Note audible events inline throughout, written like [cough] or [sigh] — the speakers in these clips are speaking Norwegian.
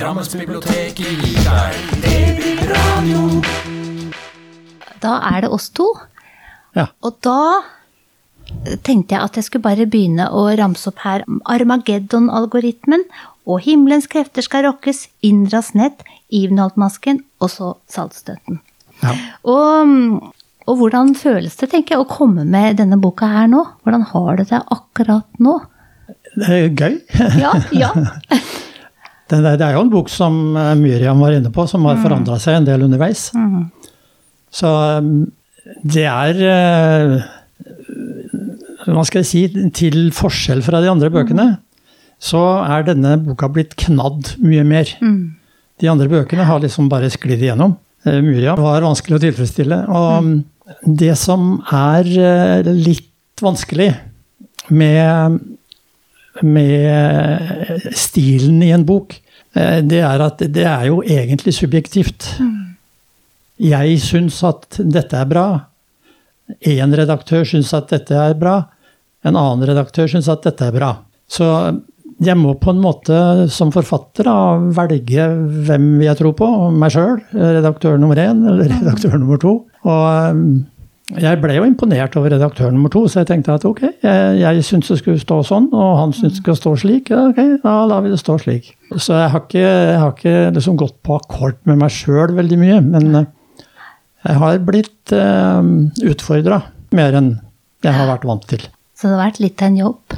Drammensbiblioteket gir deg DB-radio. Da er det oss to. Ja. Og da tenkte jeg at jeg skulle bare begynne å ramse opp her Armageddon-algoritmen og Himmelens krefter skal rokkes, Indras nett, Ivenholt-masken og så Saltstøten. Ja. Og, og hvordan føles det, tenker jeg, å komme med denne boka her nå? Hvordan har du det akkurat nå? Det er gøy. Ja, ja. [laughs] Det er, det er jo en bok som eh, Myriam var inne på, som har forandra seg en del underveis. Så um, det er eh, Hva skal jeg si Til forskjell fra de andre bøkene, så er denne boka blitt knadd mye mer. De andre bøkene har liksom bare sklidd igjennom. Eh, Myriam var vanskelig å tilfredsstille. Og um, det som er litt vanskelig med med stilen i en bok, det er at det er jo egentlig subjektivt. Jeg syns at dette er bra. Én redaktør syns at dette er bra. En annen redaktør syns at dette er bra. Så jeg må på en måte som forfatter da, velge hvem jeg tror på. Meg sjøl, redaktør nummer én eller redaktør nummer to. Og um, jeg ble jo imponert over redaktør nummer to, så jeg tenkte at ok, jeg, jeg syntes det skulle stå sånn, og han syntes det skulle stå slik. Ja, ok, da lar vi det stå slik. Så jeg har ikke, jeg har ikke liksom gått på akkord med meg sjøl veldig mye, men eh, jeg har blitt uh, utfordra mer enn jeg har vært vant til. Så det har vært litt av en jobb.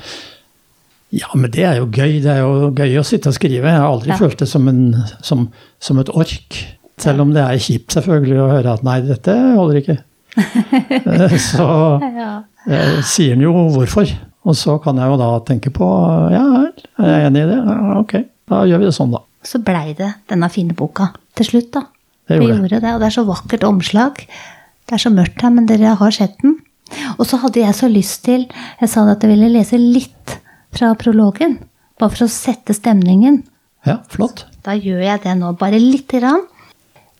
Ja, men det er jo gøy. Det er jo gøy å sitte og skrive. Jeg har aldri Ja. følt det som, en, som, som et ork. Selv om det er kjipt selvfølgelig å høre at nei, dette holder ikke. [laughs] Så Ja. eh, sier han jo hvorfor. Og så kan jeg jo da tenke på ja er jeg enig i det? Ja, ok, da gjør vi det sånn, da. Så blei det denne fine boka til slutt, da. Det gjorde det. gjorde det, og det er så vakkert omslag. Det er så mørkt her, men dere har sett den. Og så hadde jeg så lyst til Jeg sa at jeg ville lese litt fra prologen. Bare for å sette stemningen. Ja, flott. Da gjør jeg det nå, bare lite grann.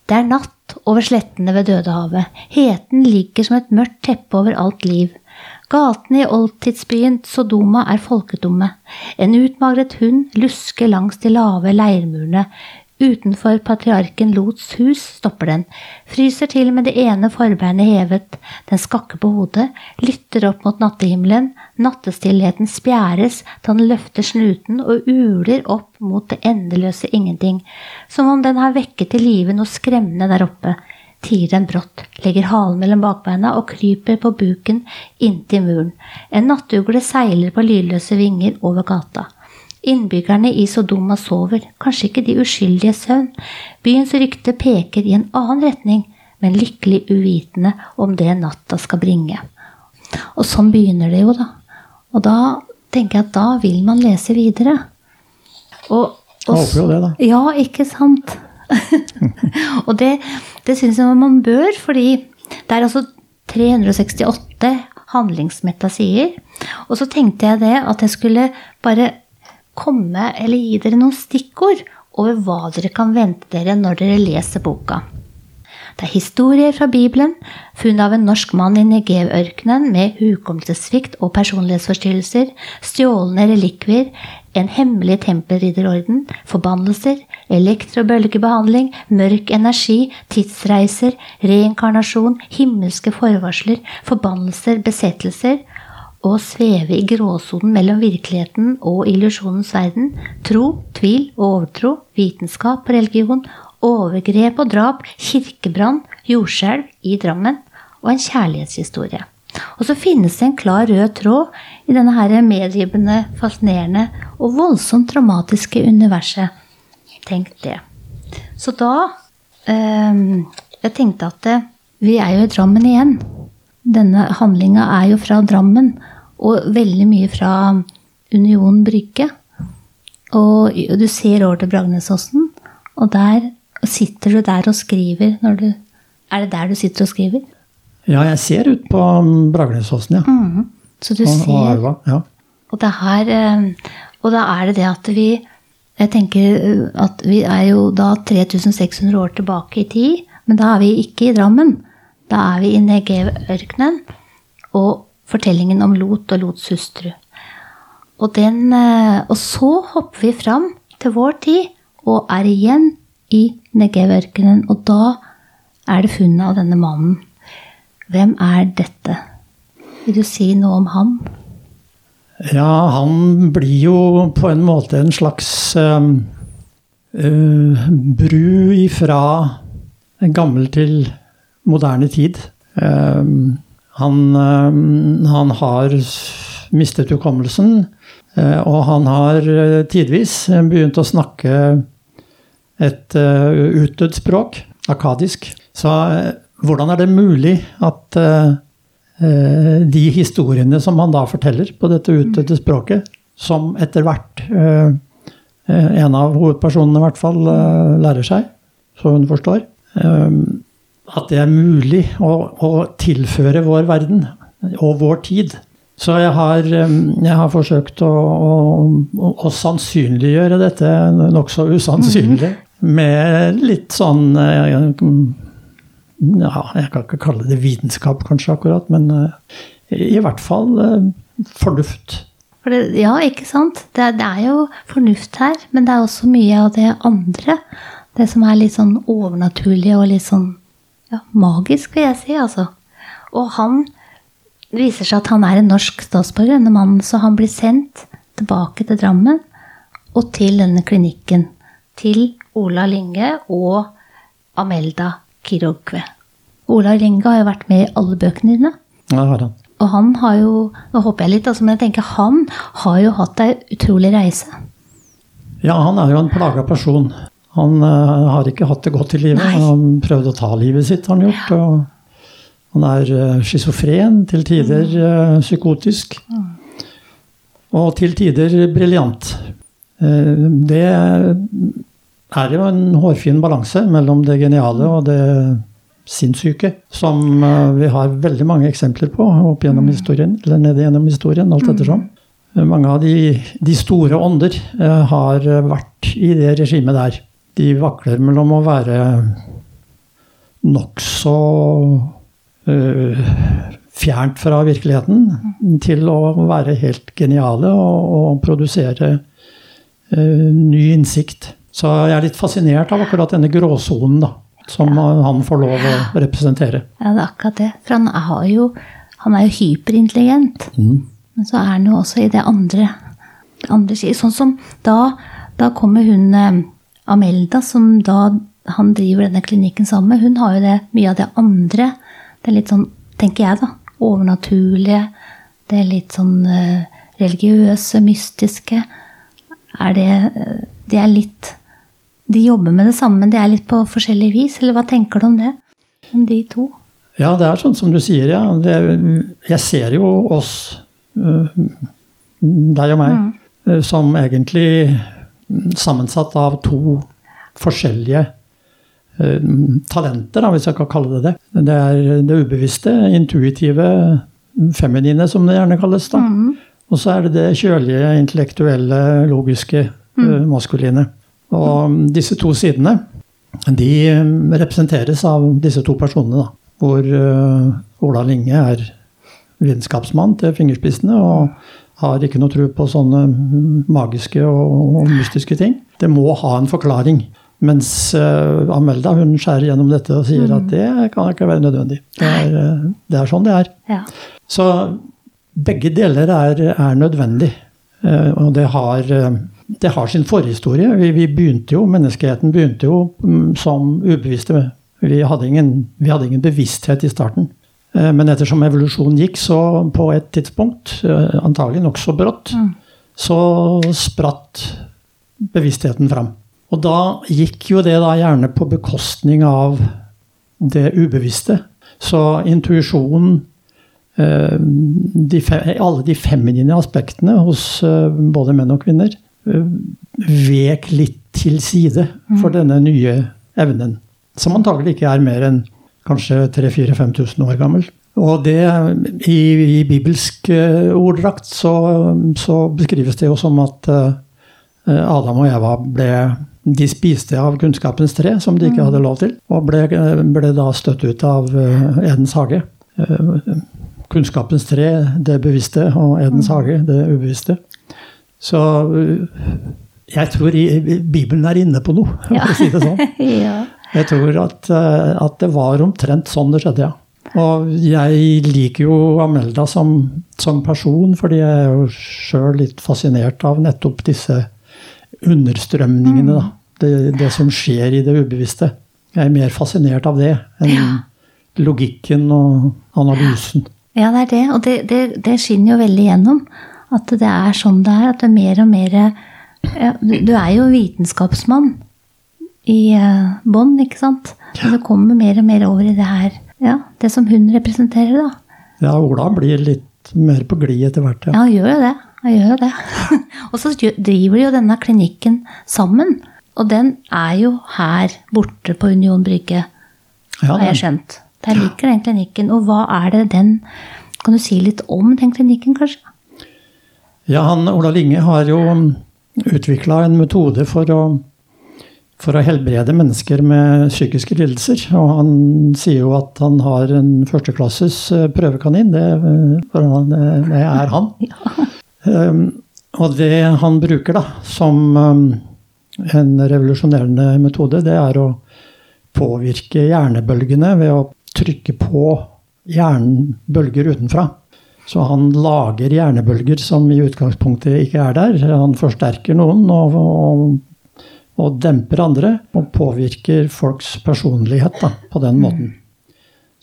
Det er natt over slettene ved Dødehavet. Heten ligger som et mørkt teppe over alt liv. Gatene i oldtidsbyen Sodoma er folketomme. En utmagret hund lusker langs de lave leirmurene. Utenfor patriarken Lots hus stopper den, fryser til med det ene forbeinet hevet, den skakker på hodet, lytter opp mot nattehimmelen, nattestillheten spjæres da den løfter snuten og uler opp mot det endeløse ingenting, som om den har vekket til live noe skremmende der oppe. Tier den brått, legger halen mellom bakbeina og kryper på buken inntil muren. En nattugle seiler på lydløse vinger over gata. Innbyggerne i Sodoma sover, kanskje ikke de uskyldige søvn. Byens rykte peker i en annen retning, men lykkelig uvitende om det natta skal bringe. Og sånn begynner det jo, da. Og da tenker jeg at da vil man lese videre. Og, Jeg håper jo det, da. Ja, ikke sant? [laughs] og det, det syns jeg man bør, fordi det er altså 368 handlingsmetta sider. Og så tenkte jeg det at jeg skulle bare komme, eller gi dere noen stikkord over hva dere kan vente dere når dere leser boka. Det er historier fra Bibelen, funn av en norsk mann i Negev-ørkenen med hukommelsessvikt og personlighetsforstyrrelser, stjålne relikvier, en hemmelig tempelridderorden, forbannelser, elektrobølgebehandling, mørk energi, tidsreiser, reinkarnasjon, himmelske forvarsler, forbannelser, besettelser, å sveve i gråsonen mellom virkeligheten og illusjonens verden, tro, tvil og overtro, vitenskap og religion, overgrep og drap, kirkebrann, jordskjelv i Drammen og en kjærlighetshistorie. Og så finnes det en klar rød tråd i denne her medrivende, fascinerende og voldsomt dramatiske universet. Tenk det. Så da øh, Jeg tenkte at eh, vi er jo i Drammen igjen. Denne handlinga er jo fra Drammen, og veldig mye fra Union Brygge. Og du ser over til Bragnesåsen, og der sitter du der og skriver når du Er det der du sitter og skriver? Ja, jeg ser ut på um, Bragnesåsen, ja. Mhm. Så du Og, og Arva. Ja. Og, det her, eh, og da er det det at vi Jeg tenker eh, at vi er jo da 3600 år tilbake i tid, men da er vi ikke i Drammen. Da er vi i Negev-ørkenen og fortellingen om Lot og Lots hustru. Og, den, eh, og så hopper vi fram til vår tid og er igjen i Negev-ørkenen. Og da er det funnet av denne mannen. Hvem er dette? Vil du si noe om ham? Ja, han blir jo på en måte en slags um, uh, bru ifra gammel til moderne tid. Um, han, um, han, har mistet hukommelsen, uh, og han har tidvis begynt å snakke et utdødd språk, akadisk. Så hvordan er det mulig at Eh, de historiene som han da forteller på dette utdødde språket, som etter hvert eh, eh, en av hovedpersonene i hvert fall lærer seg, så hun forstår. At det er mulig å, å tilføre vår verden og vår tid. Så jeg har, jeg har forsøkt å, å, å, sannsynliggjøre dette nokså usannsynlig. Mhm. Med litt sånn ja, jeg kan ikke kalle det vitenskap, kanskje, akkurat, men uh, i hvert fall uh, fornuft. For det, ja, ikke sant? Det, det, er jo fornuft her, men det er også mye av det andre. Det som er litt sånn overnaturlig og litt sånn ja, magisk, vil jeg si, altså. Og han viser seg at han er en norsk statsborger, denne mannen, så han blir sendt tilbake til Drammen og til denne klinikken. Til Ola Linge og Amelda Kirogve. Ola Linge har jo vært med i alle bøkene dine. Ja, har han. Og han har jo Nå håper jeg litt, altså, men jeg tenker han har jo hatt ei utrolig reise. Ja, han er jo en plaga person. Han uh, har ikke hatt det godt i livet. Nei. Han har prøvd å ta livet sitt, har han gjort. Ja. han er uh, schizofren, til tider uh, psykotisk. Mm. Og til tider briljant. det er jo en hårfin balanse mellom det geniale og det sinnssyke, som vi har veldig mange eksempler på opp gjennom mm. historien, eller ned gjennom historien, alt mm. ettersom. Mange av de, de, store ånder har vært i det regimet der. De vakler mellom å være nokså uh, fjernt fra virkeligheten mm. til å være helt geniale og, og produsere uh, ny innsikt. Så jeg er litt fascinert av akkurat denne gråsonen, da som han får lov å representere. Ja, det er akkurat det. For han er jo, han er jo hyperintelligent. Mm. Men så er han jo også i det andre, andre Sånn som da, da kommer hun eh, Amelda, som da han driver denne klinikken sammen med, hun har jo det, mye av det andre. Det er litt sånn, tenker jeg, da, overnaturlige. Det er litt sånn uh, religiøse, mystiske. Er det uh, Det er litt de jobber med det samme, men det er litt på forskjellig vis? Eller hva tenker du om det? Om de to? Ja, det er sånn som du sier, ja. Det, jeg ser jo oss, uh, deg og meg, mm. Som egentlig sammensatt av to forskjellige uh, talenter, da, hvis jeg kan kalle det det. Det er det ubevisste, intuitive, feminine, som det gjerne kalles. da. Mm. Og så er det det kjølige, intellektuelle, logiske, mm. maskuline. Og disse to sidene de representeres av disse to personene. Da, hvor uh, Ola Linge er vitenskapsmann til fingerspissene og har ikke noe tro på sånne magiske og, mystiske ting. Det må ha en forklaring. Mens uh, Amelda hun skjærer gjennom dette og sier mm. at det kan ikke være nødvendig. Det er, uh, det er sånn det er. Ja. Så begge deler er, er nødvendig. Uh, og det har det har sin forhistorie. Vi, vi, begynte jo, Menneskeheten begynte jo um, som ubevisste. Vi hadde, ingen, vi hadde ingen bevissthet i starten. Eh, men ettersom evolusjonen gikk, så på et tidspunkt, eh, antagelig nokså brått, mm. så spratt bevisstheten fram. Og da gikk jo det da gjerne på bekostning av det ubevisste. Så intuisjonen eh, alle de feminine aspektene hos både menn og kvinner vek litt til side for mm. denne nye evnen. Som antagelig ikke er mer enn kanskje 3000-5000 år gammel. Og det, i, i bibelsk uh, orddrakt så, så, beskrives det jo som at uh, Adam og Eva ble De spiste av kunnskapens tre, som de ikke mm. hadde lov til, og ble, ble da støtt ut av uh, Edens hage. kunnskapens tre, det bevisste, og Edens mm. hage, det ubevisste. Så Jeg tror i- Bibelen er inne på noe, for å si det sånn. [laughs] ja. Jeg tror at, eh, at det var omtrent sånn det skjedde, ja. Og jeg liker jo Amelda som, som person, fordi jeg er jo sjøl litt fascinert av nettopp disse understrømningene, da. Det, det som skjer i det ubevisste. Jeg er mer fascinert av det enn logikken og analysen. Ja, det er det. Og det, det, det skinner jo veldig gjennom. At det er sånn det er. At det er mer og mer ja, du, du er jo vitenskapsmann i uh, ikke sant? Men det kommer mer og mer over i det her. Ja, det som hun representerer, da. Ja, Ola blir litt mer på glid etter hvert, ja. Ja, han gjør jo det. Han gjør jo det. [laughs] og så driver de jo denne klinikken sammen. Og den er jo her borte på Union Brygge, ja har jeg det, skjønt. Der ligger den klinikken. Og hva er det den Kan du si litt om den klinikken, kanskje? ja han, Ola Linge har jo utvikla en metode for å, for å helbrede mennesker med psykiske lidelser. Og han sier jo at han har en førsteklasses eh, prøvekanin. Det, eh, han, det er han. [laughs] Um, og det han bruker da, som um, en revolusjonerende metode, det er å påvirke hjernebølgene ved å trykke på hjernebølger utenfra. Så han lager hjernebølger som i utgangspunktet ikke er der. Han forsterker noen og, og, og demper andre, og påvirker folks personlighet da, på den måten.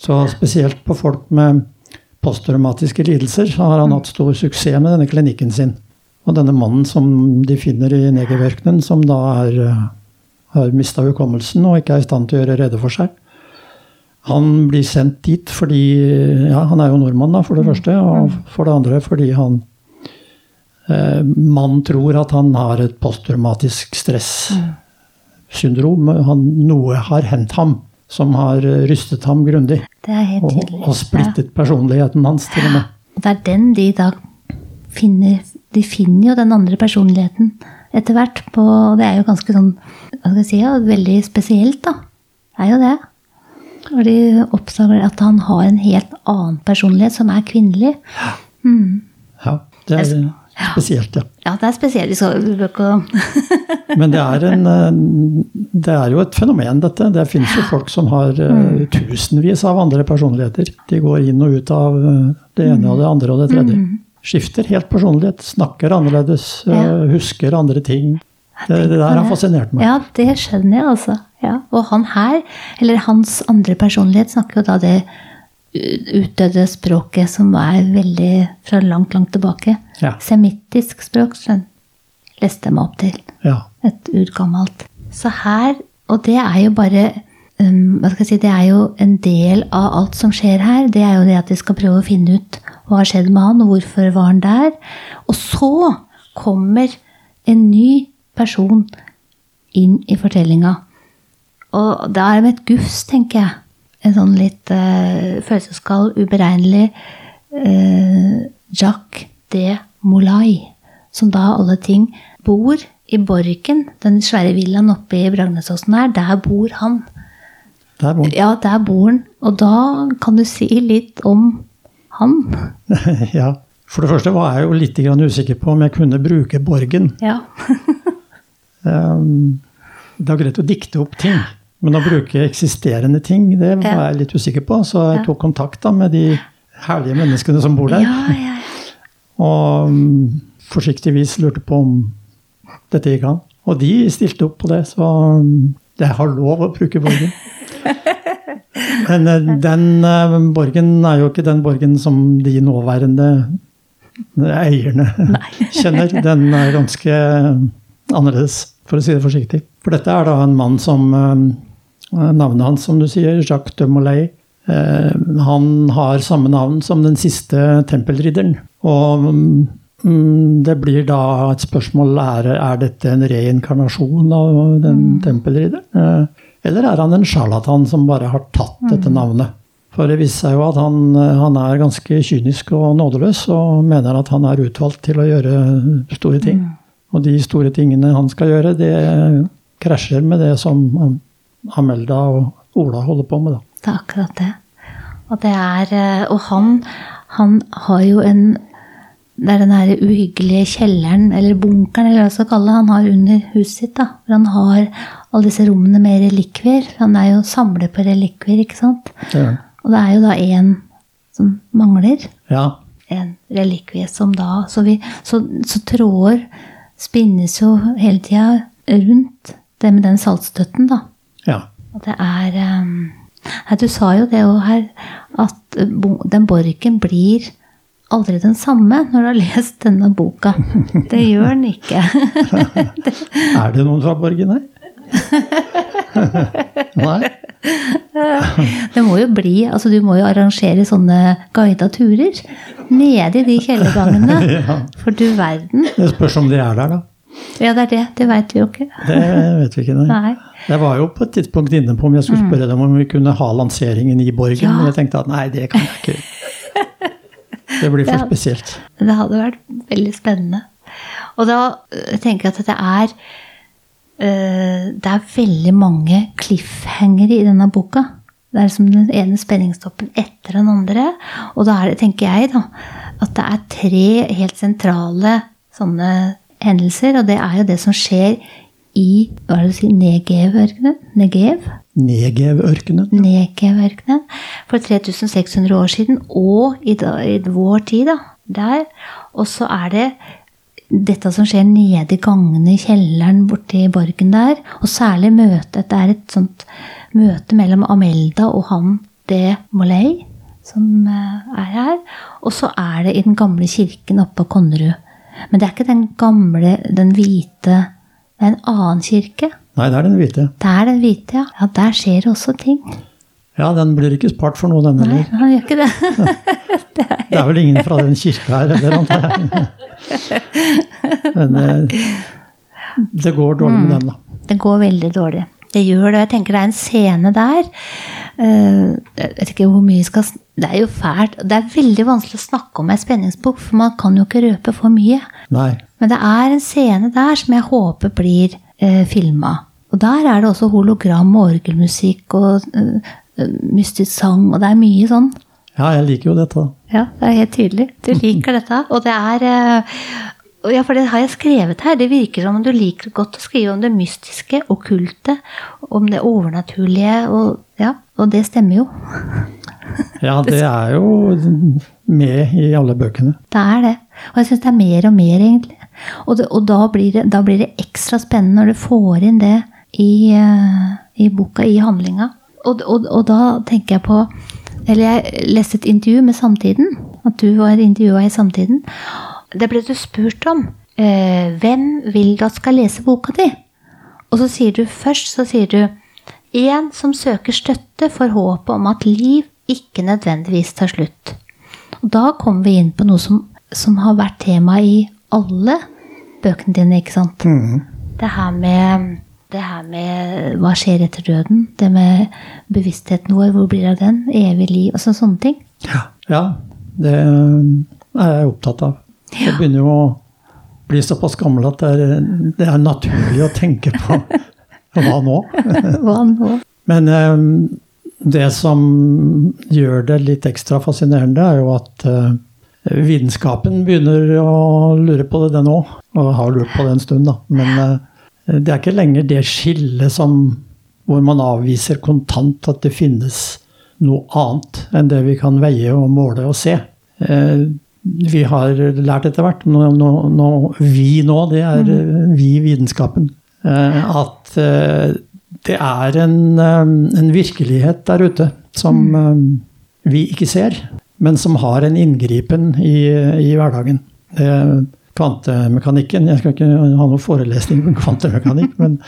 Så spesielt på folk med posttraumatiske lidelser så har han hatt stor suksess med denne klinikken sin. Og denne mannen som de finner i Negerørkenen, som da er, eh, har mista hukommelsen og ikke er i stand til å gjøre rede for seg. Han blir sendt dit fordi ja, Han er jo nordmann, da, for det første. Og for det andre fordi han Man tror at han har et posttraumatisk stressyndrom. Noe har hendt ham som har rystet ham grundig. Det helt Og, og splittet personligheten hans, til og med. Det er den de da finner De finner jo den andre personligheten etter hvert. På, det er jo ganske sånn hva skal jeg si, ja, veldig spesielt, da. Det er jo det. Når de oppdager at han har en helt annen personlighet, som er kvinnelig. Mm. Ja, det er spesielt, ja. Ja, det er spesielt. Vi skal ikke [laughs] Men det er, en, eh, det er jo et fenomen, dette. Det finnes jo folk som har mm. tusenvis av andre personligheter. De går inn og ut av eh, det ene og det andre og det tredje. Skifter helt personlighet. Snakker annerledes. eh, Ja. Husker andre ting. Det, det der har fascinert meg. Ja, det skjønner jeg, altså. Ja. Og han her, eller hans andre personlighet, snakker jo da det utdødde språket som er veldig fra langt, langt tilbake. Ja. Semittisk språk, skjønn. Leste jeg meg opp til. Ja. Et urgammelt. Så her, og det er jo bare um, hva skal jeg si, Det er jo en del av alt som skjer her. Det er jo det at vi skal prøve å finne ut hva har skjedd med han, og hvorfor var han der. Og så kommer en ny person inn i fortellinga. Og da er det med et gufs, tenker jeg. En sånn litt uh, følelsesskall, uberegnelig uh, Jacques de Molay, som da alle ting bor i Borgen, den svære villaen oppe i Bragnesåsen her. Der bor han. Der bor han. Ja, der bor han. Og da kan du si litt om han. [laughs] ja. For det første var jeg jo litt grann usikker på om jeg kunne bruke Borgen. Ja. [laughs] Um, Det er greit å dikte opp ting, men å bruke eksisterende ting, det var jeg litt usikker på. Så jeg tok kontakt da med de herlige menneskene som bor der. Ja, ja, ja. [laughs] Og um, forsiktigvis lurte på om dette gikk an. Og de stilte opp på det, så um, jeg har lov å bruke Borgen. [laughs] Men uh, den uh, Borgen er jo ikke den Borgen som de nåværende eierne [laughs] kjenner. Den er ganske annerledes, for å si det forsiktig. For dette er da en mann som eh, Navnet hans, som du sier, Jacques de Molay. Eh, han har samme navn som den siste tempelridderen. Og mm, det blir da et spørsmål er, er dette en reinkarnasjon av den tempelridderen. Eh, eller er han en sjarlatan som bare har tatt dette navnet? For det viser seg jo at han, eh, han er ganske kynisk og nådeløs, og mener at han er utvalgt til å gjøre store ting. Og de store tingene han skal gjøre, det krasjer med det som Amelda og Ola holder på med. Da. Det er akkurat det. Og det er eh, Og han, han har jo en det er den her uhyggelige kjelleren, eller bunkeren, eller hva jeg skal kalle det, han har under huset sitt. da, hvor Han har alle disse rommene med relikvier. Han er jo samler på relikvier, ikke sant? Det. Og det er jo da én som mangler. Ja. En relikvie som da Så, vi, så, så tråder spinnes jo hele tida rundt det med den saltstøtten, da. Ja. Og det er um, Du sa jo det òg her, at eh, den borgen blir aldri den samme når du har lest denne boka. [laughs] Det gjør den ikke. [laughs] Er det noen fra Borgen her? [laughs] Nei? Det må jo bli Altså, du må jo arrangere sånne guida turer nede i de kjellergangene. Ja. For du verden. Det spørs om de er der, da. Ja, det er det. Det veit vi jo ikke. Det vet vi ikke. Nei. Nei. Jeg var jo på et tidspunkt inne på om jeg skulle spørre dem om vi kunne ha lanseringen i Borgen, Ja. men jeg tenkte at nei, det kan jeg ikke. [laughs] Det blir for spesielt. Det hadde vært veldig spennende. Og da øh, tenker jeg at det er øh, Det er veldig mange cliffhangere i denne boka. Det er som den ene spenningstoppen etter den andre. Og da er det, tenker jeg, da, at det er tre helt sentrale sånne hendelser. Og det er jo det som skjer i hva er det du sier, Negev-ørkenen. Negev? Negev-ørkenen. Negev-ørkenen for 3600 år siden, og i, da, i vår tid, da, der. Og så er det dette som skjer nede i gangene i kjelleren borti borgen der, og særlig møtet. Det er et sånt møte mellom Amelda og han de Molay, som eh, er her. Og så er det i den gamle kirken oppe på Konnerud. Men det er ikke den gamle, den hvite Det er en annen kirke. Nei, det er den hvite. Det er den hvite, ja. Ja, Der skjer det også ting. Ja, den blir ikke spart for noe, den Nei, den gjør ikke det. [laughs] Det er vel ingen fra den kirka her heller, antar [laughs] jeg. Men eh, det går dårlig med den, da. Det går veldig dårlig. Det gjør det. Jeg tenker det er en scene der. eh, Jeg vet ikke hvor mye jeg skal Det er jo fælt. Det er veldig vanskelig å snakke om ei spenningsbok, for man kan jo ikke røpe for mye. Nei. Men det er en scene der som jeg håper blir eh, filma. Og der er det også hologram og orgelmusikk og eh, mystisk sang, og det er mye sånn. Ja, jeg liker jo dette. Ja, det er helt tydelig. Du [laughs] liker dette. Og det er eh, og Ja, for det har jeg skrevet her. Det virker som om du liker godt å skrive om det mystiske, okkulte, om det overnaturlige, og ja, og det stemmer jo. [laughs] Ja, det er jo med i alle bøkene. Det er det. Og jeg syns det er mer og mer, egentlig. Og, det, og da, blir det, da blir det ekstra spennende når du får inn det i, eh, i boka, i handlinga. Og, og, og da tenker jeg på Eller jeg leste et intervju med Samtiden. At du var intervjua i Samtiden. Det ble du spurt om. Eh, hvem vil du at skal lese boka di? Og så sier du først så sier du en som søker støtte for håpet om at liv ikke nødvendigvis tar slutt. Og da kommer vi inn på noe som, som har vært tema i alle bøkene dine, ikke sant? Det her med det her med hva skjer etter døden, det med bevisstheten vår, hvor blir det av den, evig liv, altså sånne ting. Ja, det er jeg opptatt av. Jeg begynner jo å bli såpass gammel at det er, det er naturlig å tenke på [laughs] hva nå? Hva nå? Men um, det som gjør det litt ekstra fascinerende, er jo at uh, vitenskapen begynner å lure på det, den òg. Og har lurt på det en stund, da. Men uh, det er ikke lenger det skillet som hvor man avviser kontant at det finnes noe annet enn det vi kan veie og måle og se. Eh, vi har lært etter hvert, nå, nå, nå, vi nå, det er mm. vi i vitenskapen, eh, at eh, det er en, eh, en virkelighet der ute som mm. vi ikke ser, men som har en inngripen i, i hverdagen. Det kvantemekanikken Jeg skal ikke ha noen forelesning om kvantemekanikk, men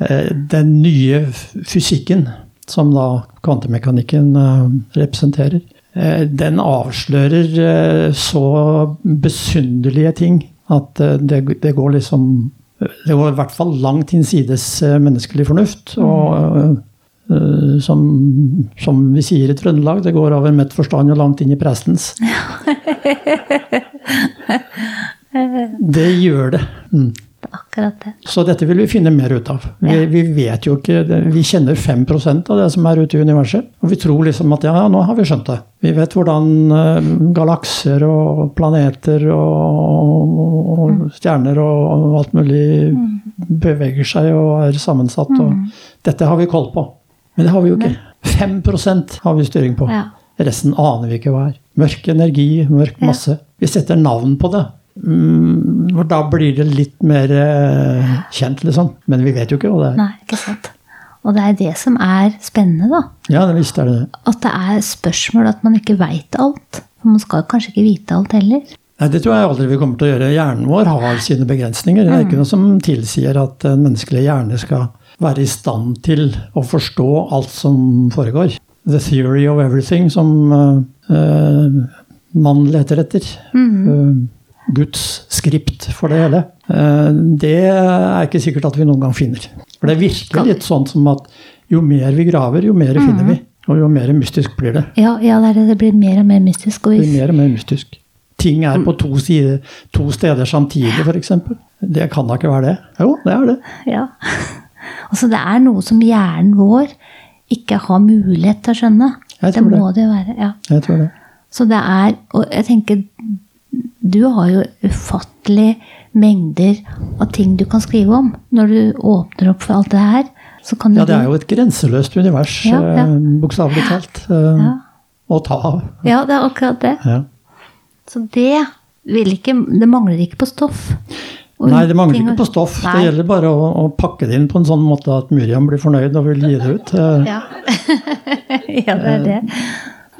eh, den nye fysikken som da kvantemekanikken eh, representerer, eh, den avslører eh, så besynderlige ting at eh, det, det går liksom Det går i hvert fall langt hinsides eh, menneskelig fornuft. og eh, som, som vi sier i Trøndelag, det går over mitt forstand og langt inn i prestens. [laughs] Det gjør det. Mm. Akkurat det. Så dette vil vi finne mer ut av. Vi, Ja. vi vet jo ikke Vi kjenner 5% av det som er ute i universet. Og vi tror liksom at ja, nå har vi skjønt det. Vi vet hvordan eh, galakser og planeter og, og stjerner og alt mulig beveger seg og er sammensatt. Og dette har vi koll på. Men det har vi jo ikke. 5% har vi styring på. Ja. Resten aner vi ikke hva er. Mørk energi, mørk masse. Vi setter navn på det. Mm, og da blir det litt mer eh, kjent, liksom. Men vi vet jo ikke hva det er. Nei, ikke sant. Og det er det som er spennende, da. Ja, det visst er det. At det er spørsmål at man ikke veit alt. For man skal kanskje ikke vite alt heller. Nei, Det tror jeg aldri vi kommer til å gjøre. Hjernen vår har sine begrensninger. Det er ikke noe som tilsier at en menneskelig hjerne skal være i stand til å forstå alt som foregår. The theory of everything, som uh, uh, man leter etter. Eh, Guds skript for det hele. Eh, det er ikke sikkert at vi noen gang finner. For det virker litt sånn som at jo mer vi graver, jo mer finner vi. Og jo mer mystisk blir det. Ja, ja det, det, blir mer og mer mystisk. Og Det blir mer og mer mystisk. Ting er på to, sider, to steder samtidig, f.eks. Det kan da ikke være det? Jo, det er det. ja. [laughs] Altså, det er noe som hjernen vår ikke har mulighet til å skjønne. Jeg Det det. må det jo være. ja. Jeg tror det. Så det er Og jeg tenker Du har jo ufattelig mengder av ting du kan skrive om. Når du åpner opp for alt det her, så kan du Ja, det er jo et grenseløst univers, Ja, ja. eh, bokstavelig talt. eh, Ja. Å ta av. Ja, det er akkurat det. Ja. Så det vil ikke Det mangler ikke på stoff. Nei, det mangler ikke på stoff. Nei. Det gjelder bare å, å pakke det inn på en sånn måte at Miriam blir fornøyd og vil gi det ut. Eh, Ja. [laughs] ja, det er det.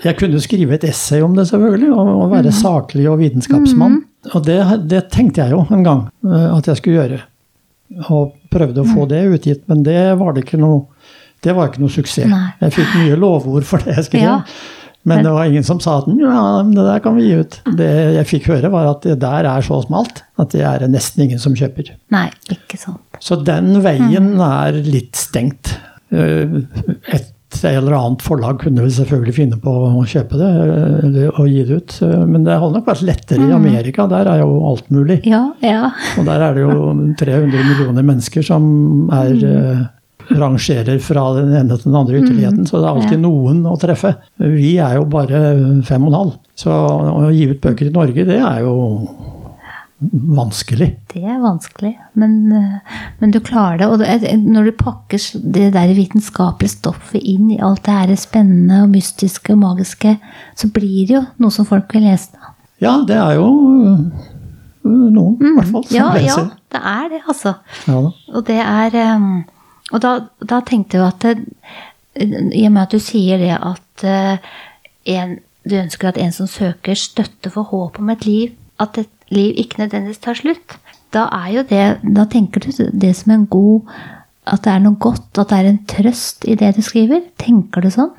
Jeg kunne skrive et essay om det, selvfølgelig, og, Mhm. være saklig og vitenskapsmann. Og det, det tenkte jeg jo en gang eh, at jeg skulle gjøre. Og prøvde å Mhm. få det utgitt, men det var det ikke noe det var ikke noe suksess. Nei. Jeg fikk mye lovord for det jeg skrev. Ja. Men det var ingen som sa at ja, det der kan vi gi ut. Det jeg fikk høre, var at det der er så smalt at det er nesten ingen som kjøper. Nei, ikke sant. Så den veien er litt stengt. Eh, Et eller annet forlag kunne vel selvfølgelig finne på å kjøpe det og eller å gi det ut. Men det hadde nok vært lettere i Amerika. Der er jo alt mulig. Ja, ja. Og der er det jo 300 millioner mennesker som er eh, rangerer fra den ene til den andre ytterligheten. Så det er alltid noen å treffe. Vi er jo bare fem og en halv. Så å gi ut bøker i Norge, det er jo vanskelig. Det er vanskelig, men, eh, men du klarer det. Og når du pakker det der vitenskapelige stoffet inn i alt det her spennende og mystiske og magiske, så blir det jo noe som folk vil lese. da. Ja, det er jo øh, noen, i hvert fall, som Ja, ja, det er det, altså. Ja. Og det er eh, Og da, da tenkte jeg at det, I og med at du sier det at eh, en, du ønsker at en som søker støtte for håp om et liv, at et liv ikke nødvendigvis tar slutt, da er jo det Da tenker du det som en god At det er noe godt, at det er en trøst i det du skriver? Tenker du sånn?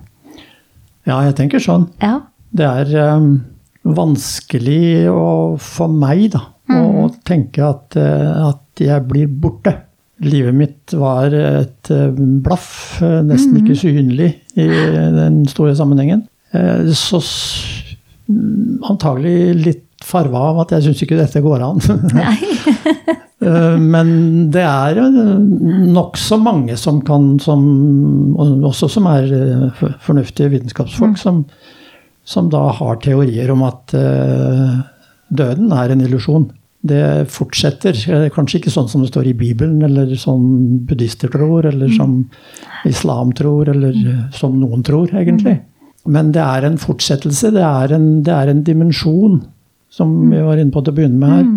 ja, jeg tenker sånn. Ja. Det er um, vanskelig å, for meg da, å tenke at, øh, at jeg blir borte. Livet mitt var et øh, blaff, øh, nesten ikke synlig i den store sammenhengen. Eh, Så mm, antagelig litt farva av at jeg syns ikke dette går an. [laughs] [laughs] Eh, Men det er nokså mange som kan, som, også som er eh, fornuftige vitenskapsfolk, som, som da har teorier om at eh, døden er en illusjon. Det fortsetter. eh, Kanskje ikke sånn som det står i Bibelen, eller som buddhister tror, eller som islam tror, eller eh, som noen tror, egentlig. Men det er en fortsettelse. Det er en, det er en dimensjon, som vi var inne på til å begynne med her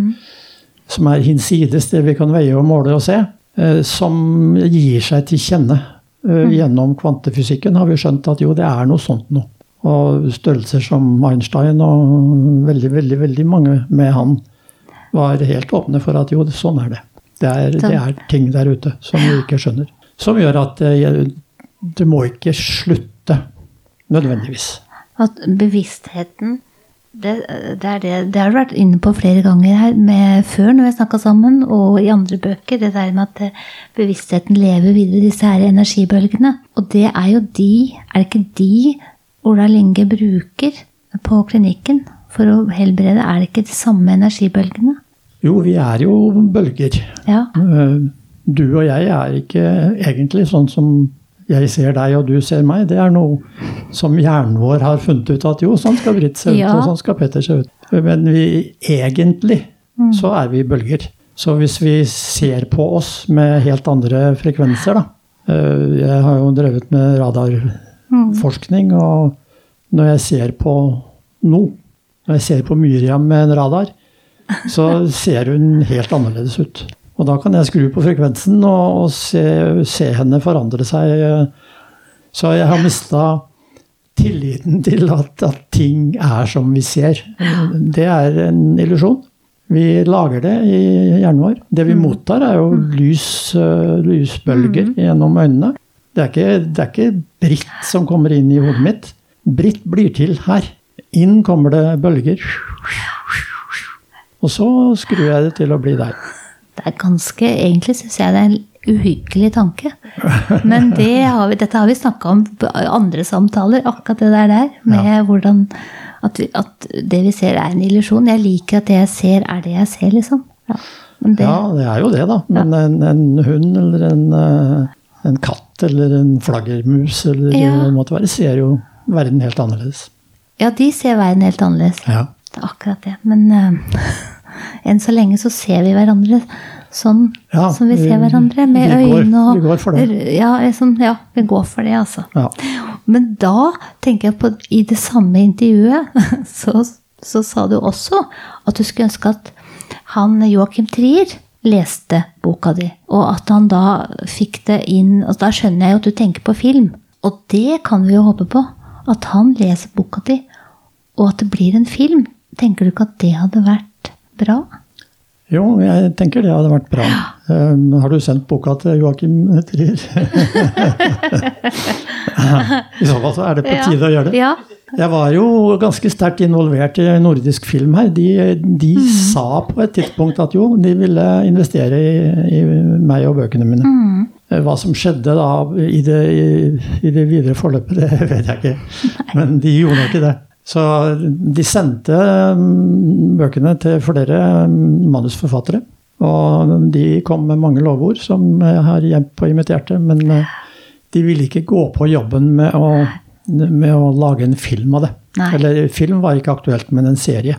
som er hinsides det vi kan veie og måle og se, eh, som gir seg til kjenne. Mm. Gjennom kvantefysikken har vi skjønt at jo, det er noe sånt noe. Og størrelser som Einstein og veldig, veldig, veldig mange med han var helt åpne for at jo, sånn er det. Det er, det er ting der ute som vi ikke skjønner. Som gjør at eh, det må ikke slutte nødvendigvis. At bevisstheten det, det, er det, det har du vært inne på flere ganger her med, før når vi har snakka sammen, og i andre bøker. Det der med at eh, bevisstheten lever videre, disse her energibølgene. Og det er jo de Er det ikke de Ola Linge bruker på klinikken for å helbrede? Er det ikke de samme energibølgene? Jo, vi er jo bølger. Ja. Eh, Du og jeg er ikke egentlig sånn som jeg ser deg og du ser meg. Det er noe som hjernen vår har funnet ut at jo, sånn skal Britt se ut, Ja. og sånn skal Petter se ut. Men vi, egentlig så er vi bølger. Så hvis vi ser på oss med helt andre frekvenser, da. eh, Jeg har jo drevet med radarforskning, og når jeg ser på noe, når jeg ser på Myriam med en radar, så [laughs] ser hun helt annerledes ut. Og da kan jeg skru på frekvensen og, og se, se henne forandre seg. Så jeg har mista tilliten til at, at ting er som vi ser. Det er en illusjon. Vi lager det i hjernen vår. Det vi mottar, er jo lys, eh, lysbølger gjennom øynene. Det er, ikke, det er ikke Britt som kommer inn i hodet mitt. Britt blir til her. Inn kommer det bølger. Og så skrur jeg det til å bli deg. Det er ganske Egentlig syns jeg det er en uhyggelig tanke. Men det har vi, dette har vi snakka om i andre samtaler, akkurat det der der. Med hvordan at, vi, at det vi ser, er en illusjon. Jeg liker at det jeg ser, er det jeg ser, liksom. Ja, men det, Ja, det er jo det, da. Men en, en hund eller en, eh, en katt eller en flaggermus eller Ja. hva det måtte være, ser jo verden helt annerledes. ja, de ser verden helt annerledes. Ja. Det er akkurat det. Men eh, [laughs] enn så lenge så ser vi hverandre sånn Ja, som vi ser hverandre, med vi går- øyne og vi går for det. Ja, sånn, ja, vi går for det, altså. Ja. Men da tenker jeg på I det samme intervjuet [laughs] så, så sa du også at du skulle ønske at han Joakim Trier leste boka di, og at han da fikk det inn og Da skjønner jeg jo at du tenker på film, og det kan vi jo håpe på. At han leser boka di, og at det blir en film. Tenker du ikke at det hadde vært bra? Jo, jeg tenker det hadde vært bra. Um, har du sendt boka til Joakim Trier? [laughs] I så fall så er det på tide å gjøre det. Ja. Jeg var jo ganske sterkt involvert i nordisk film her. De, de sa på et tidspunkt at jo, de ville investere i, i meg og bøkene mine. Hva som skjedde da i det, i, i det videre forløpet, [laughs] det vet jeg ikke. Men de gjorde ikke det. Så de sendte mm, bøkene til flere mm, manusforfattere. Og de kom med mange lovord som jeg har gjemt på i mitt hjerte. Men eh, de ville ikke gå på jobben med å, med å lage en film av det. Nei. Eller film var ikke aktuelt, men en serie.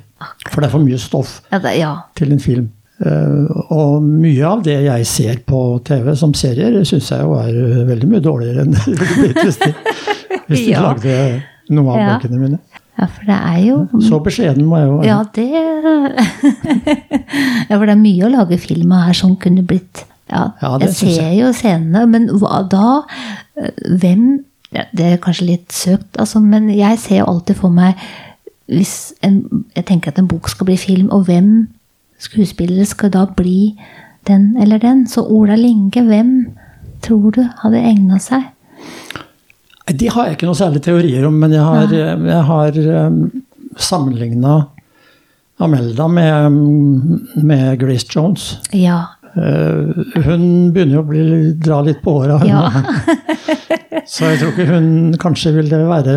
For det er for mye stoff Ja, det, ja. til en film. Eh, og mye av det jeg ser på TV som serier, syns jeg jo er eh, veldig mye dårligere enn det ville blitt hvis de, hvis [laughs] de Ja. lagde noe av bøkene mine. Ja, for det er jo Så beskjeden må jeg jo være. Ja, det [laughs] Ja, for det er mye å lage film av her som kunne blitt Ja, Ja, jeg ser jeg. jo scenene, men hva da? Hvem ja, Det er kanskje litt søkt, altså, men jeg ser jo alltid for meg hvis en, Jeg tenker at en bok skal bli film, og hvem skuespillere skal da bli den eller den? Så Ola Linge, hvem tror du hadde egna seg? De har jeg ikke noe særlig teorier om, men jeg har, jeg har um, sammenligna Amelda med, med Grace Jones. Ja. Eh, hun begynner jo å bli, dra litt på håret. Ja. [laughs] Så jeg tror ikke hun kanskje ville være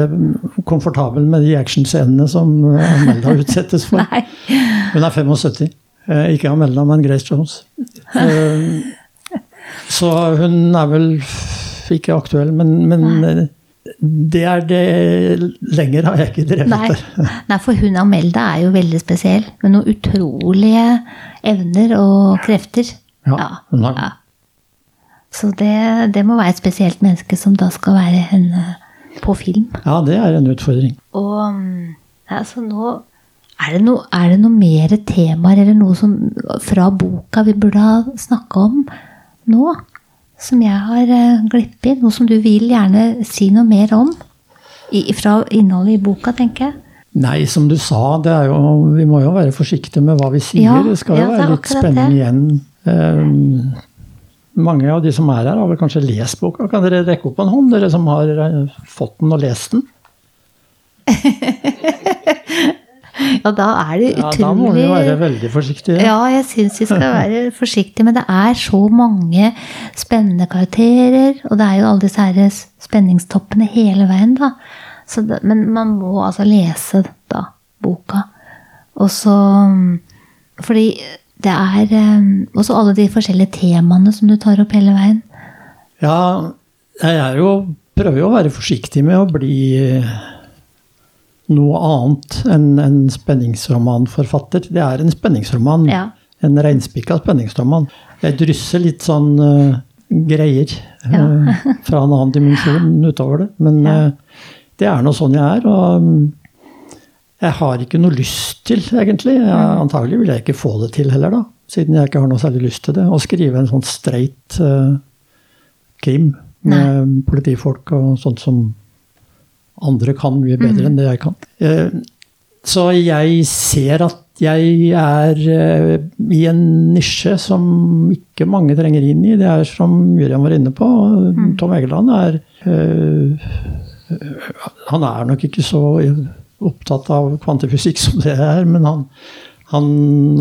komfortabel med de actionscenene som Amelda utsettes for. Nei. Hun er 75. Eh, Ikke Amelda, men Grace Jones. Eh, Så hun er vel ikke aktuell, men, men eh, det er det Lenger har jeg ikke drevet Nei. Nei, for hun Amelda er jo veldig spesiell. Med noen utrolige evner og krefter. Ja, hun har- ja. Så det, det må være et spesielt menneske som da skal være henne på film. Ja, det er en utfordring. Og altså nå er det, noe, er det noe mer temaer eller noe som fra boka vi burde ha snakka om nå? Som jeg har uh, glippet? Noe som du vil gjerne si noe mer om? I, fra innholdet i boka, tenker jeg. Nei, som du sa, det jo, vi må jo være forsiktige med hva vi sier. Ja, det skal jo ja, være litt spenning igjen. Um, mange av de som er her, har vel kanskje lest boka. Kan dere rekke opp en hånd, dere som har eh, fått den og lest den? [laughs] [laughs] Ja, da er det Ja, Da må vi være veldig forsiktige. Ja, jeg syns vi skal være [laughs] forsiktige, men det er så mange spennende karakterer. Og det er jo alle disse her spenningstoppene hele veien, da. Så det, men man må altså lese da, boka. Og så Fordi det er eh, også alle de forskjellige temaene som du tar opp hele veien. Ja, jeg er jo Prøver jo å være forsiktig med å bli noe annet enn en spenningsromanforfatter. Det er en spenningsroman. Ja. En reinspikka spenningsroman. Jeg drysser litt sånn uh, greier Ja. eh, [laughs] fra en annen dimensjon utover det. Men Ja. eh, det er nå sånn jeg er. Og um, jeg har ikke noe lyst til, egentlig. Jeg, Mm. antagelig vil jeg ikke få det til heller, da. Siden jeg ikke har noe særlig lyst til det. Å skrive en sånn streit krim med politifolk og sånt som andre kan mye bedre enn det jeg kan. Eh, Så jeg ser at jeg er eh, i en nisje som ikke mange trenger inn i. Det er som Miriam var inne på, Tom Egeland er eh, Han er nok ikke så opptatt av kvantefysikk som det er, men han, han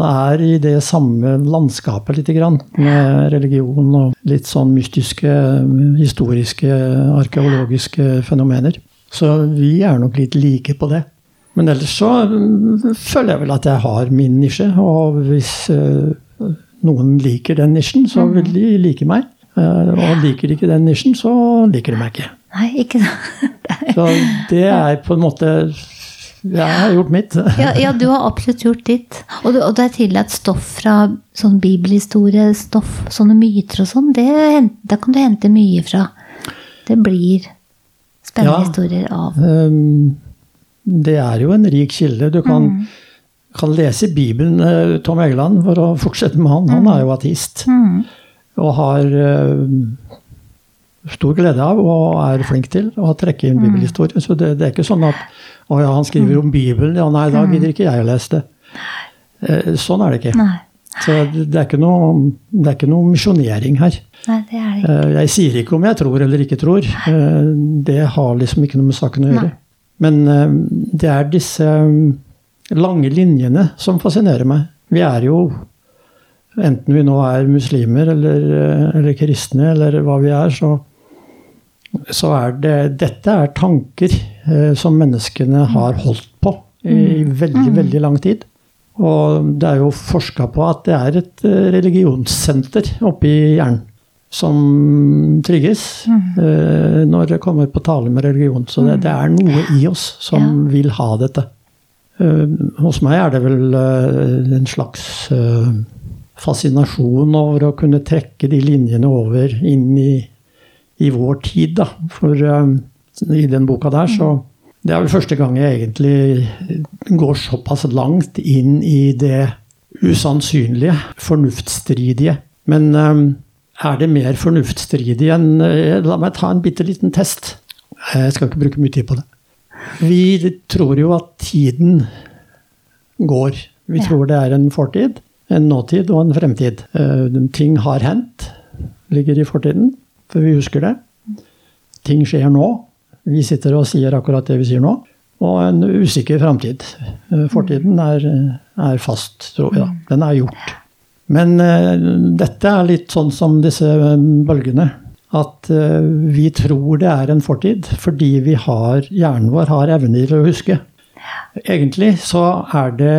er i det samme landskapet lite grann, med religion og litt sånn mystiske, historiske, arkeologiske fenomener. Så vi er nok litt like på det. Men ellers så mm, føler jeg vel at jeg har min nisje, og hvis eh, noen liker den nisjen, så vil de like meg. Eh, og liker de ikke den nisjen, så liker de meg ikke. Nei, ikke? [laughs] Så det er på en måte Jeg har gjort mitt. Ja, ja, du har absolutt gjort ditt. Og, du, og det er tillatt stoff fra sånn bibelhistorie, stoff, sånne myter og sånn. det Da kan du hente mye fra. Det blir spennende Ja. historier av. Um, Det er jo en rik kilde. Du kan, kan lese Bibelen. eh, Tom Egeland, for å [laughs] fortsette med han, han er jo ateist. Mm. Og har uh, stor glede av og er flink til å trekke inn bibelhistorie. Så det, det er ikke sånn at å ja, han skriver om Bibelen, ja nei, da gidder ikke jeg å lese det. Uh, Sånn er det ikke. Nei. Så det er ikke noe, det er ikke noe misjonering her. Nei, det er det ikke. Eh, Jeg sier ikke om jeg tror eller ikke tror. Eh, Det har liksom ikke noe med saken å gjøre. Nei. Men eh, det er disse mm, lange linjene som fascinerer meg. Vi er jo, enten vi nå er muslimer eller, eller kristne eller hva vi er, så, så er det Dette er tanker som menneskene har holdt på i veldig, veldig lang tid. Og det er jo forska på at det er et religionssenter oppe i hjernen som trigges mm. når det kommer på tale med religion. Så det, det er noe i oss som vil ha dette. Eh, hos meg er det vel eh, en slags eh, fascinasjon over å kunne trekke de linjene over inn i, i vår tid, da. For eh, i den boka der så Det er vel første gang jeg egentlig går såpass langt inn i det usannsynlige, fornuftsstridige. Men eh, er det mer fornuftsstridig enn eh, La meg ta en bitte liten test. Jeg skal ikke bruke mye tid på det. Vi tror jo at tiden går. Vi Ja. tror det er en fortid, en nåtid og en fremtid. Eh, Ting har hendt, ligger i fortiden, for vi husker det. Ting skjer nå. Vi sitter og sier akkurat det vi sier nå. Og en usikker framtid. Eh, Fortiden er, er fast, tror vi da. Den er gjort. Men uh, dette er litt sånn som disse eh, bølgene. At uh, vi tror det er en fortid fordi vi har, hjernen vår har evner til å huske. Egentlig så er det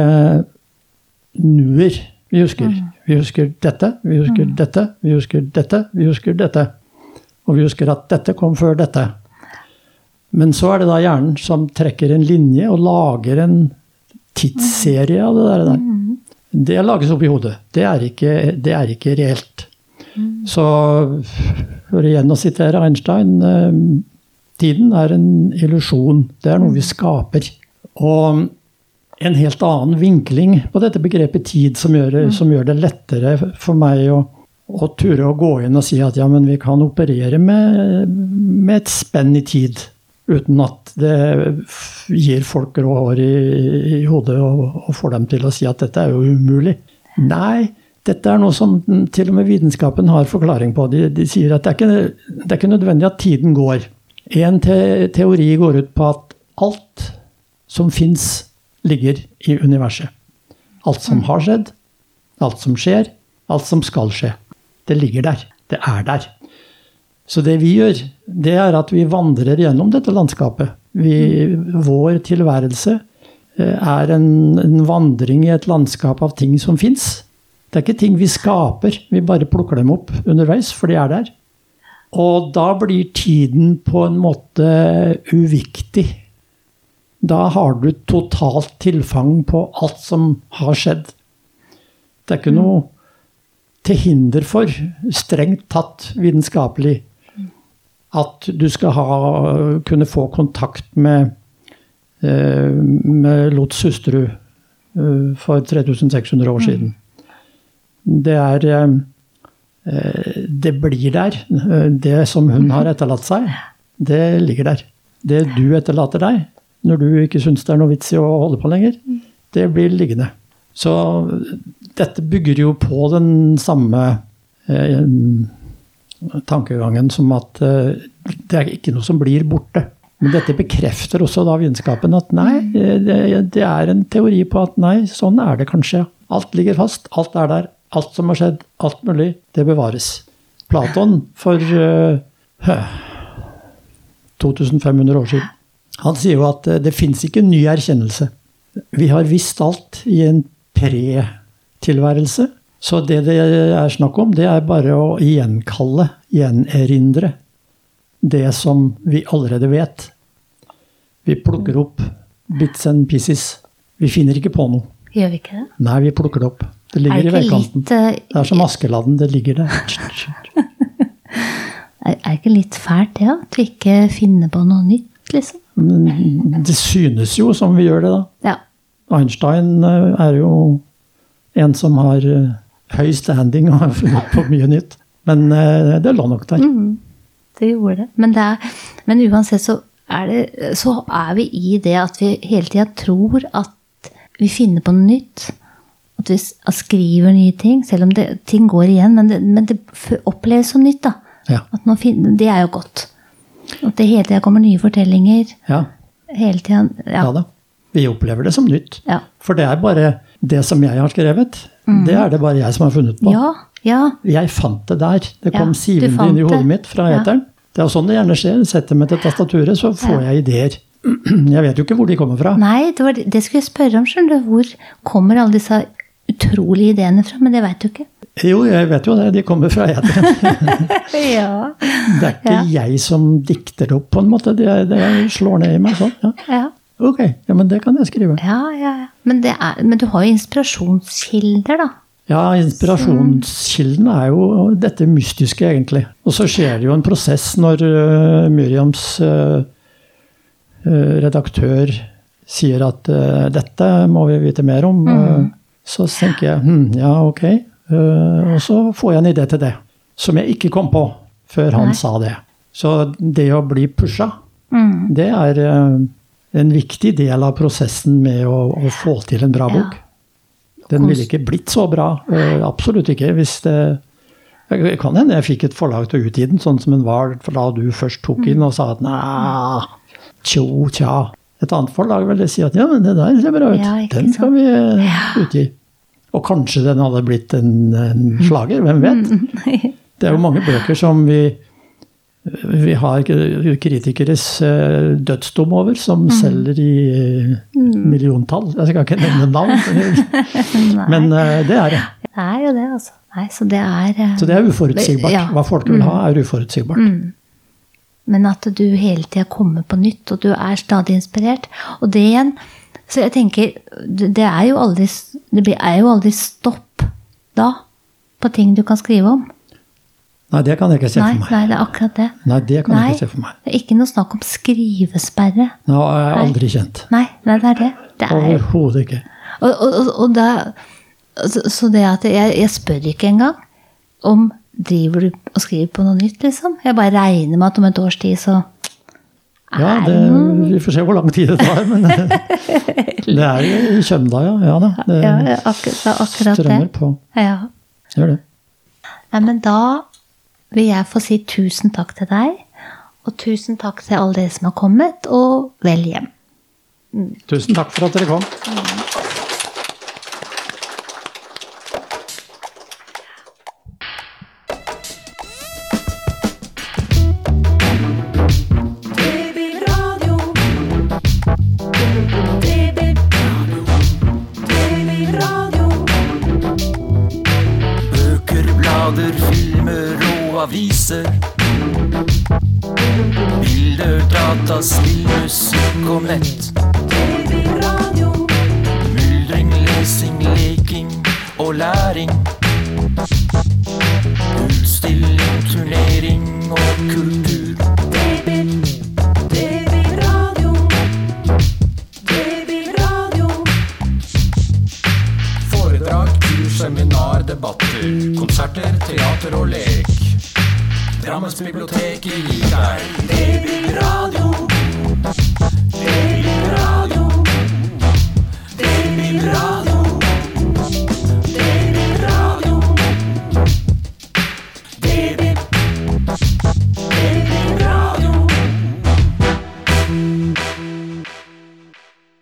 nuer vi husker. Vi husker dette, vi husker dette, vi husker dette, vi husker dette. Og vi husker at dette kom før dette. Men så er det da hjernen som trekker en linje og lager en tidsserie av det der. der. Det lages opp i hodet. Det er ikke, det er ikke reelt. Så for igjen å sitere Einstein eh, Tiden er en illusjon. Det er noe vi skaper. Og en helt annen vinkling på dette begrepet tid som gjør, som gjør det lettere for meg å, å ture å gå inn og si at ja, men vi kan operere med, med et spenn i tid. Uten at det gir folk grå hår i, i hodet og, og får dem til å si at dette er jo umulig. Nei, dette er noe som til og med vitenskapen har forklaring på. De, de sier at det er, ikke, det er ikke nødvendig at tiden går. En te teori går ut på at alt som fins, ligger i universet. Alt som har skjedd, alt som skjer, alt som skal skje. Det ligger der. Det er der. Så det vi gjør, det er at vi vandrer gjennom dette landskapet. Vi, vår tilværelse eh, er en, en vandring i et landskap av ting som fins. Det er ikke ting vi skaper, vi bare plukker dem opp underveis, for de er der. Og da blir tiden på en måte uviktig. Da har du totalt tilfang på alt som har skjedd. Det er ikke noe til hinder for, strengt tatt vitenskapelig, at du skal ha, kunne få kontakt med, eh, med Lots hustru eh, for 3600 år siden. Det er eh, Det blir der. Det som hun har etterlatt seg, det ligger der. Det du etterlater deg, når du ikke syns det er noe vits i å holde på lenger, det blir liggende. Så dette bygger jo på den samme eh, tankegangen som at eh, det er ikke noe som blir borte. Men dette bekrefter også da vitenskapen at nei, eh, det, er en teori på at nei, sånn er det kanskje. Alt ligger fast, alt er der. Alt som har skjedd, alt mulig, det bevares. Platon for uh, 2500 år siden, han sier jo at eh, det fins ikke ny erkjennelse. Vi har visst alt i en pre-tilværelse. Så det det er snakk om, det er bare å gjenkalle, gjenerindre, det som vi allerede vet. Vi plukker opp bits and pieces. Vi finner ikke på noe. Gjør vi ikke det? Nei, vi plukker det opp. Det Er ligger i det i veikanten. litt, uh, Det er som Askeladden, det ligger der. [laughs] Er det ikke litt fælt det, at vi ikke finner på noe nytt, liksom? Det synes jo som vi gjør det, da. Ja. Einstein eh, er jo en som har eh, høy standing og har [laughs] funnet på mye nytt. Men eh, det lå nok der. Mm. Det gjorde det. Men, det er, men uansett så er, det, så er vi i det at vi hele tida tror at vi finner på noe nytt. At vi skriver nye ting, selv om det, ting går igjen. Men det, men det oppleves som nytt, da. Ja. Finner, det er jo godt. At det hele tida kommer nye fortellinger. Ja, Hele tida. ja Ja. da. Vi opplever det som nytt. Ja. For det er bare det som jeg har skrevet. Det er det bare jeg som har funnet på. Mm. ja. ja. Jeg fant det der. Det kom ja, sivende inn i hodet mitt fra Ja. eteren. Det er sånn det gjerne skjer. Setter meg til tastaturet, så får jeg ideer. [clears throat] Jeg vet jo ikke hvor de kommer fra. Nei, det, var, det det skulle jeg spørre om. skjønner du. Hvor kommer alle disse utrolige ideene fra? Men det veit du ikke. Jo, jeg vet jo det. De kommer fra eteren. [laughs] Ja. Det er ikke jeg som dikter det opp, på en måte. Det, det slår ned i meg sånn. Ja. Ok, ja, men det kan jeg skrive. Ja, ja, ja. Men, det er, men du har jo inspirasjonskilder, da. Ja, inspirasjonskilden er jo dette mystiske, egentlig. Og så skjer det jo en prosess når uh, Miriams uh, redaktør sier at uh, dette må vi vite mer om. Uh, så tenker jeg hm, ja, ok. Og så får jeg en idé til det. Som jeg ikke kom på før han Nei. sa det. Så det å bli pusha, Mm. det er en viktig del av prosessen med å, å få til en bra bok. Den ville ikke blitt så bra. absolutt ikke. Hvis det kan hende jeg fikk et forlag til å utgi den sånn som den var da du først tok inn og sa at næ, tjo, tja. Et annet forlag ville si at ja, men det der ser bra ut. Ja, den skal vi utgi. Og kanskje den hadde blitt en, en slager, hvem vet? [laughs] Det er jo mange bøker som vi vi har kritikeres eh, dødsdom over, som selger i eh, milliontall. Jeg skal ikke nevne navn, [laughs] men eh, det er det. Det er jo det, altså. Nei, så det er eh, Så det er uforutsigbart. Ja. Mm. Hva folk vil ha, er uforutsigbart. Men at du hele tida kommer på nytt, og du er stadig inspirert. Og det igjen Så jeg tenker Det det er jo aldri, det er jo aldri stopp da på ting du kan skrive om. Nei, det kan jeg ikke se Nei, for meg. nei, det er akkurat det. Nei, det kan Nei, jeg ikke se for meg. Det er ikke noe snakk om skrivesperre. Nå er jeg aldri kjent. Nei, nei, det er det. det er, Overhodet ikke. og, og, og, da, så, det at jeg, jeg spør ikke engang om driver du og skriver på noe nytt, liksom. Jeg bare regner med at om et års tid så Ja, det, vi får se hvor lang tid det tar, men [laughs] det er i Kjømda, ja. Ja da. Det Ja, akkurat, det er strømmer på. Ja. Gjør det. Nei, men da vil jeg få si tusen takk til deg. Og tusen takk til alle dere som har kommet, og vel hjem. Tusen takk for at dere kom.